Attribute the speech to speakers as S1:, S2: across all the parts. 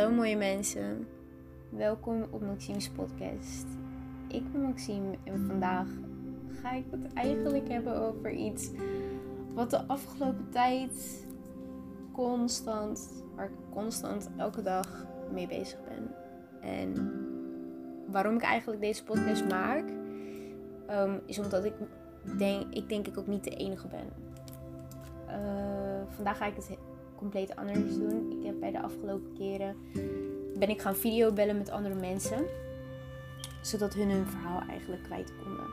S1: Hallo mooie mensen, welkom op Maxime's podcast. Ik ben Maxime en vandaag ga ik het eigenlijk hebben over iets wat de afgelopen tijd constant, waar ik constant elke dag mee bezig ben. En waarom ik eigenlijk deze podcast maak, um, is omdat ik denk, ik denk ik ook niet de enige ben. Uh, vandaag ga ik het compleet anders doen. Ik heb bij de afgelopen keren ben ik gaan videobellen met andere mensen. Zodat hun hun verhaal eigenlijk kwijt konden.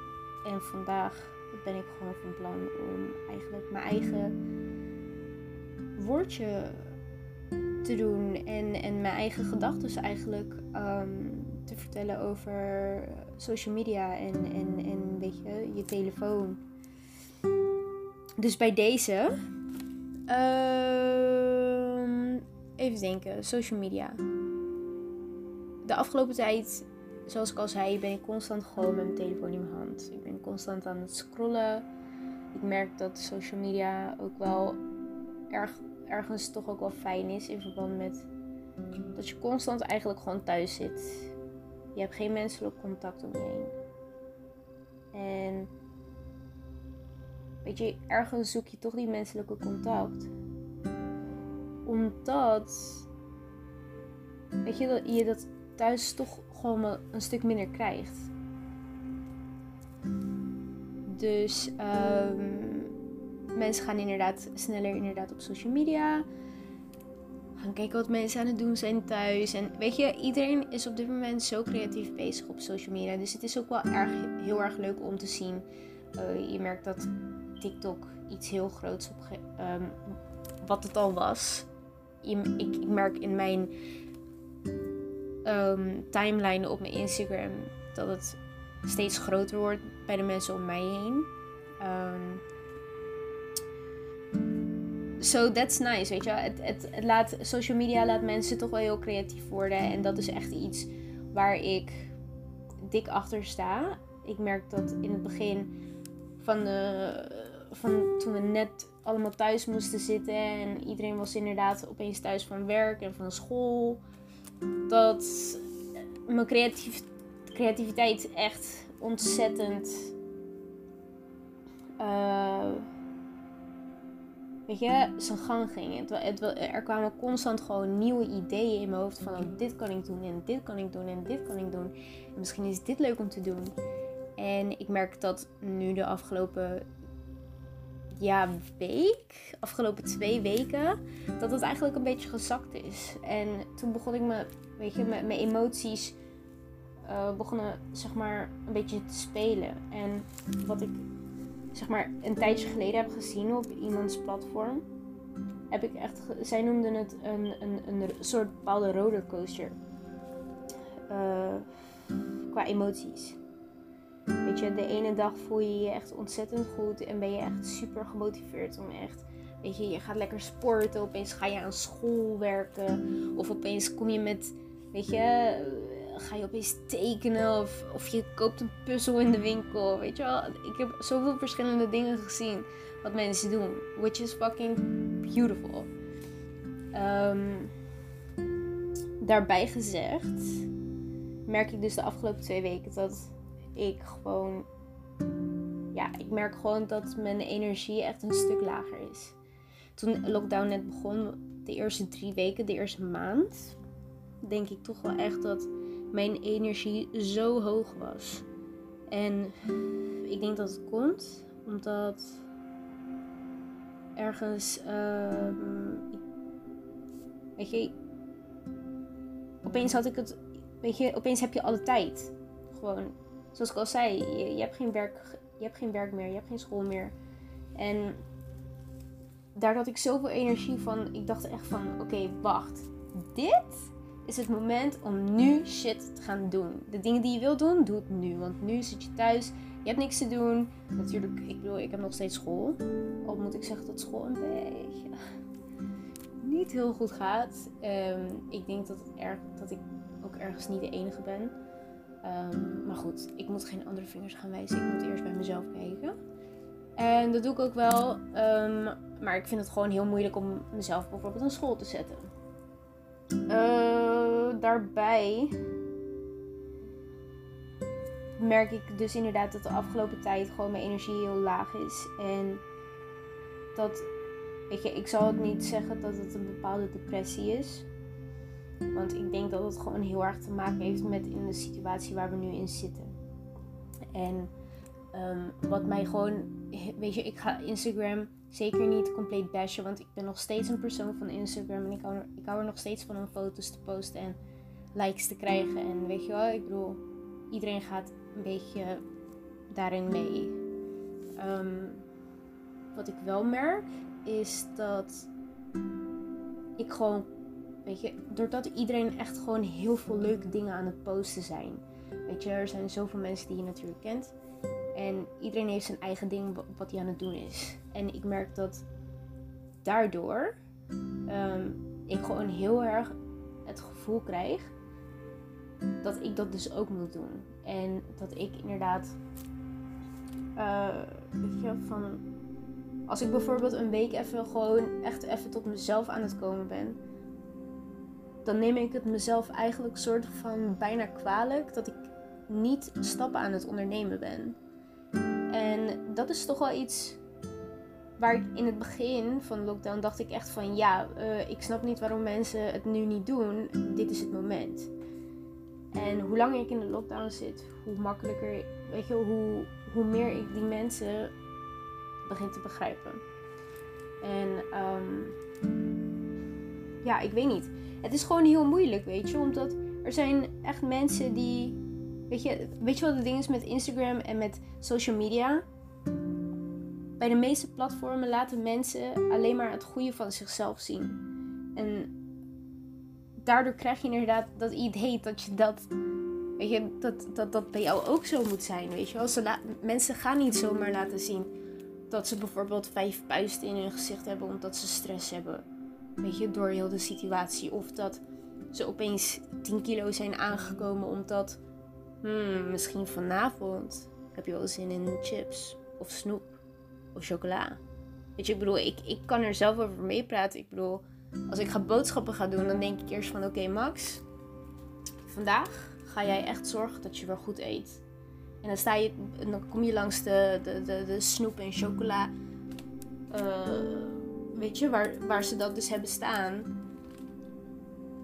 S1: En vandaag ben ik gewoon van plan om eigenlijk mijn eigen woordje te doen. En, en mijn eigen gedachten eigenlijk um, te vertellen over social media en, en, en weet je, je telefoon. Dus bij deze. Uh, even denken, social media. De afgelopen tijd, zoals ik al zei, ben ik constant gewoon met mijn telefoon in mijn hand. Ik ben constant aan het scrollen. Ik merk dat social media ook wel erg, ergens toch ook wel fijn is in verband met dat je constant eigenlijk gewoon thuis zit. Je hebt geen menselijk contact om je heen. En weet je, ergens zoek je toch die menselijke contact. Omdat, weet je, dat je dat thuis toch gewoon een stuk minder krijgt. Dus um, mensen gaan inderdaad sneller inderdaad op social media. Gaan kijken wat mensen aan het doen zijn thuis. En weet je, iedereen is op dit moment zo creatief bezig op social media. Dus het is ook wel erg, heel erg leuk om te zien. Uh, je merkt dat TikTok iets heel groots op um, wat het al was. Ik, ik merk in mijn um, timeline op mijn Instagram dat het steeds groter wordt bij de mensen om mij heen. Um, so that's nice, weet je. Het, het, het, laat, social media laat mensen toch wel heel creatief worden. En dat is echt iets waar ik dik achter sta. Ik merk dat in het begin van, de, van toen we net allemaal thuis moesten zitten. En iedereen was inderdaad opeens thuis van werk en van school. Dat mijn creatief, creativiteit echt ontzettend. Uh, weet je, zijn gang ging. Het, er kwamen constant gewoon nieuwe ideeën in mijn hoofd van oh, dit kan ik doen en dit kan ik doen en dit kan ik doen. En misschien is dit leuk om te doen. En ik merk dat nu de afgelopen ja, week, afgelopen twee weken, dat het eigenlijk een beetje gezakt is. En toen begon ik me, weet je, mijn, mijn emoties uh, begonnen zeg maar een beetje te spelen. En wat ik zeg maar een tijdje geleden heb gezien op iemands platform, heb ik echt, zij noemden het een, een, een soort bepaalde rollercoaster. Uh, qua emoties. Weet je, de ene dag voel je je echt ontzettend goed en ben je echt super gemotiveerd om echt. Weet je, je gaat lekker sporten, opeens ga je aan school werken. Of opeens kom je met, weet je, ga je opeens tekenen. Of, of je koopt een puzzel in de winkel. Weet je wel, ik heb zoveel verschillende dingen gezien wat mensen doen. Which is fucking beautiful. Um, daarbij gezegd, merk ik dus de afgelopen twee weken dat ik gewoon. Ja, ik merk gewoon dat mijn energie echt een stuk lager is. Toen lockdown net begon, de eerste drie weken, de eerste maand, denk ik toch wel echt dat mijn energie zo hoog was. En ik denk dat het komt omdat ergens. Uh, weet je. Opeens had ik het. Weet je, opeens heb je alle tijd. Gewoon zoals ik al zei, je, hebt geen werk, je hebt geen werk meer, je hebt geen school meer. En daar had ik zoveel energie van. Ik dacht echt van, oké, wacht. Dit is het moment om nu shit te gaan doen. De dingen die je wilt doen, doe het nu. Want nu zit je thuis, je hebt niks te doen. Natuurlijk, ik bedoel, ik heb nog steeds school. Al moet ik zeggen dat school een beetje niet heel goed gaat. Um, ik denk dat, het erg, dat ik ook ergens niet de enige ben. Um, maar goed, ik moet geen andere vingers gaan wijzen. Ik moet eerst bij mezelf kijken. En dat doe ik ook wel. Um, maar ik vind het gewoon heel moeilijk om mezelf bijvoorbeeld een school te zetten. Uh, daarbij merk ik dus inderdaad dat de afgelopen tijd gewoon mijn energie heel laag is. En dat, weet je, ik zal het niet zeggen dat het een bepaalde depressie is. Want ik denk dat het gewoon heel erg te maken heeft met in de situatie waar we nu in zitten. En ehm, wat mij gewoon, weet je, ik ga Instagram zeker niet compleet bashen. Want ik ben nog steeds een persoon van Instagram. En ik hou, ik er nog steeds van om foto's te posten en likes te krijgen. En weet je wel, ik bedoel, iedereen gaat een beetje daarin mee. Ehm, wat ik wel merk is dat ik gewoon, weet je, doordat iedereen echt gewoon heel veel leuke dingen aan het posten zijn. Weet je, er zijn zoveel mensen die je natuurlijk kent. En iedereen heeft zijn eigen ding wat hij aan het doen is. En ik merk dat daardoor um, ik gewoon heel erg het gevoel krijg dat ik dat dus ook moet doen. En dat ik inderdaad, uh, weet je, van als ik bijvoorbeeld een week even gewoon echt even tot mezelf aan het komen ben, dan neem ik het mezelf eigenlijk soort van bijna kwalijk dat ik niet stappen aan het ondernemen ben. En dat is toch wel iets waar ik in het begin van de lockdown dacht ik echt van ja, uh, ik snap niet waarom mensen het nu niet doen. Dit is het moment. En hoe langer ik in de lockdown zit, hoe makkelijker, weet je, hoe, hoe meer ik die mensen begin te begrijpen. En um, ja, ik weet niet. Het is gewoon heel moeilijk, weet je, omdat er zijn echt mensen die, weet je, weet je wat het ding is met Instagram en met social media? Bij de meeste platformen laten mensen alleen maar het goede van zichzelf zien. En daardoor krijg je inderdaad dat idee dat je dat. Weet je, dat, dat dat bij jou ook zo moet zijn. Weet je wel? Ze mensen gaan niet zomaar laten zien dat ze bijvoorbeeld vijf puisten in hun gezicht hebben omdat ze stress hebben. Weet je, door heel de situatie. Of dat ze opeens 10 kilo zijn aangekomen omdat. Hmm, misschien vanavond heb je wel zin in chips of snoep of chocola. Weet je, ik bedoel, ik, ik kan er zelf over meepraten. Ik bedoel, als ik ga boodschappen gaan doen, dan denk ik eerst van oké Max, vandaag ga jij echt zorgen dat je wel goed eet. En dan, sta je, dan kom je langs de, de, de, de snoep en chocola, uh, weet je, waar, waar ze dat dus hebben staan.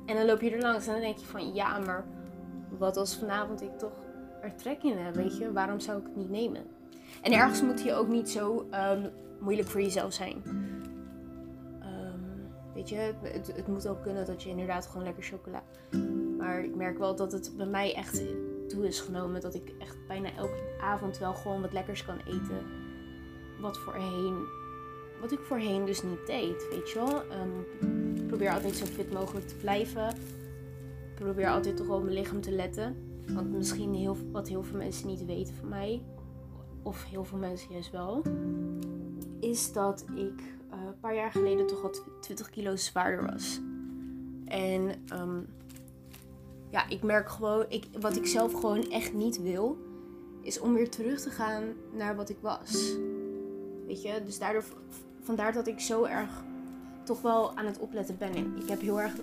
S1: En dan loop je er langs en dan denk je van ja, maar wat als vanavond ik toch er trek in heb, weet je, waarom zou ik het niet nemen? En ergens moet je ook niet zo um, moeilijk voor jezelf zijn. Weet je, het, het, moet ook kunnen dat je inderdaad gewoon lekker chocola. Maar ik merk wel dat het bij mij echt toe is genomen. Dat ik echt bijna elke avond wel gewoon wat lekkers kan eten. Wat voorheen. Wat ik voorheen dus niet deed, weet je wel. Um, probeer altijd zo fit mogelijk te blijven. Probeer altijd toch op mijn lichaam te letten. Want misschien heel, wat heel veel mensen niet weten van mij. Of heel veel mensen juist wel. Is dat ik een paar jaar geleden toch wat 20 kilo zwaarder was. En ehm, ja, ik merk gewoon, ik, wat ik zelf gewoon echt niet wil, is om weer terug te gaan naar wat ik was. Weet je, dus daardoor, vandaar dat ik zo erg toch wel aan het opletten ben. En ik heb heel erg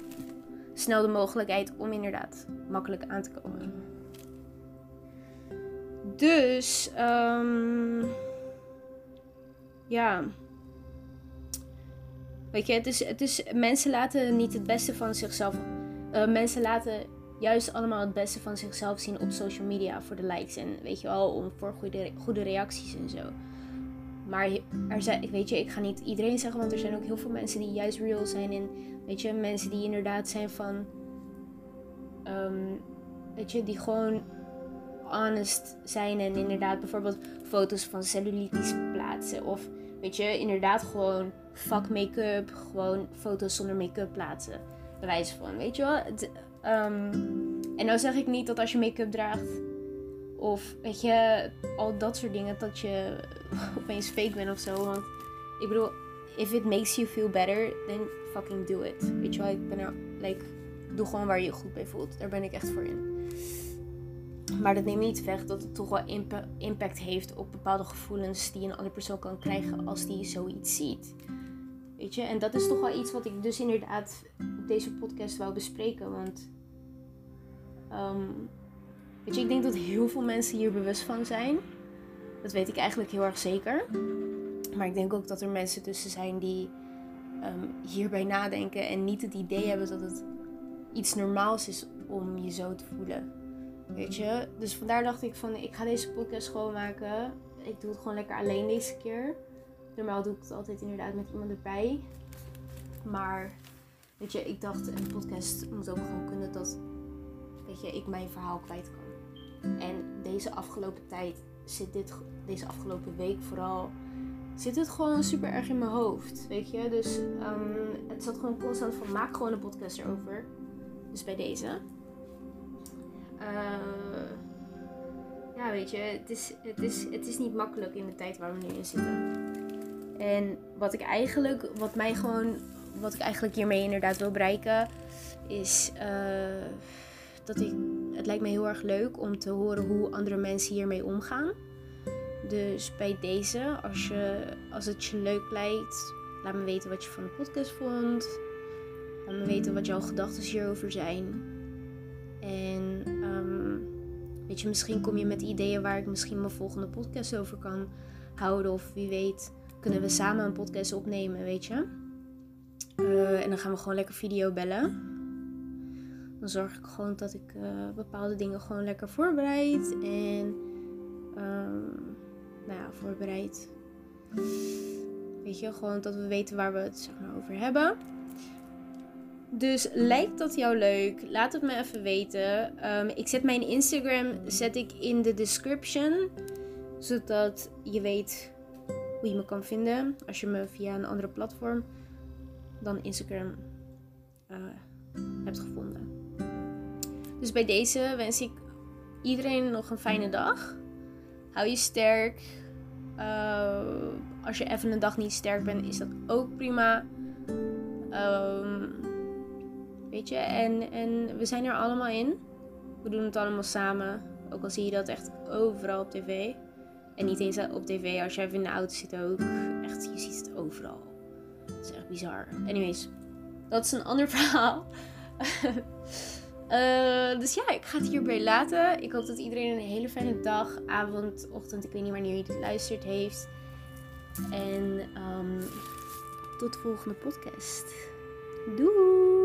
S1: snel de mogelijkheid om inderdaad makkelijk aan te komen. Dus, um, ja. Weet je, het is, het is, mensen laten niet het beste van zichzelf. Uh, mensen laten juist allemaal het beste van zichzelf zien op social media voor de likes. En weet je wel, om, voor goede, goede reacties en zo. Maar er zijn, weet je, ik ga niet iedereen zeggen, want er zijn ook heel veel mensen die juist real zijn. En weet je, mensen die inderdaad zijn van. Um, weet je, die gewoon honest zijn en inderdaad bijvoorbeeld foto's van cellulitis plaatsen. Of weet je, inderdaad gewoon fuck make-up, gewoon foto's zonder make-up plaatsen. Bewijs van, weet je wel. um, en nou zeg ik niet dat als je make-up draagt, of weet je, al dat soort dingen, dat je opeens fake bent of zo. Want ik bedoel, if it makes you feel better, then fucking do it. Weet je wel, ik ben er, like, doe gewoon waar je je goed bij voelt. Daar ben ik echt voor in. Maar dat neemt niet weg dat het toch wel impact heeft op bepaalde gevoelens die een andere persoon kan krijgen als die zoiets ziet. Weet je, en dat is toch wel iets wat ik dus inderdaad op deze podcast wou bespreken. Want Ehm, weet je, ik denk dat heel veel mensen hier bewust van zijn. Dat weet ik eigenlijk heel erg zeker. Maar ik denk ook dat er mensen tussen zijn die um, hierbij nadenken en niet het idee hebben dat het iets normaals is om je zo te voelen. Weet je? Dus vandaar dacht ik van ik ga deze podcast schoonmaken. Ik doe het gewoon lekker alleen deze keer. Normaal doe ik het altijd inderdaad met iemand erbij. Maar weet je, ik dacht een podcast moet ook gewoon kunnen dat weet je, ik mijn verhaal kwijt kan. En deze afgelopen tijd zit dit, deze afgelopen week vooral, zit het gewoon super erg in mijn hoofd. Weet je, dus um, het zat gewoon constant van maak gewoon een podcast erover. Dus bij deze. Uh, ja, weet je, het is, het, is, het is niet makkelijk in de tijd waar we nu in zitten. En wat ik eigenlijk, wat mij gewoon, wat ik eigenlijk hiermee inderdaad wil bereiken, is uh, dat ik, het lijkt me heel erg leuk om te horen hoe andere mensen hiermee omgaan. Dus bij deze, als, je, als het je leuk lijkt, laat me weten wat je van de podcast vond. Laat me weten wat jouw gedachten hierover zijn. En um, weet je, misschien kom je met ideeën waar ik misschien mijn volgende podcast over kan houden. Of wie weet, kunnen we samen een podcast opnemen, weet je. Uh, en dan gaan we gewoon lekker video bellen. Dan zorg ik gewoon dat ik uh, bepaalde dingen gewoon lekker voorbereid. En um, nou ja, voorbereid. Weet je, gewoon dat we weten waar we het zeg maar, over hebben. Dus lijkt dat jou leuk? Laat het me even weten. Um, ik zet mijn Instagram zet ik in de description. Zodat je weet hoe je me kan vinden. Als je me via een andere platform dan Instagram uh, hebt gevonden. Dus bij deze wens ik iedereen nog een fijne dag. Hou je sterk. Uh, als je even een dag niet sterk bent, is dat ook prima. Um, weet je, en, en we zijn er allemaal in. We doen het allemaal samen. Ook al zie je dat echt overal op tv. En niet eens op tv, als je even in de auto zit ook. Echt, je ziet het overal. Het is echt bizar. Anyways, dat is een ander verhaal. Uh, dus ja, ik ga het hierbij laten. Ik hoop dat iedereen een hele fijne dag, avond, ochtend, ik weet niet wanneer je dit luistert heeft. En um, tot de volgende podcast. Doei!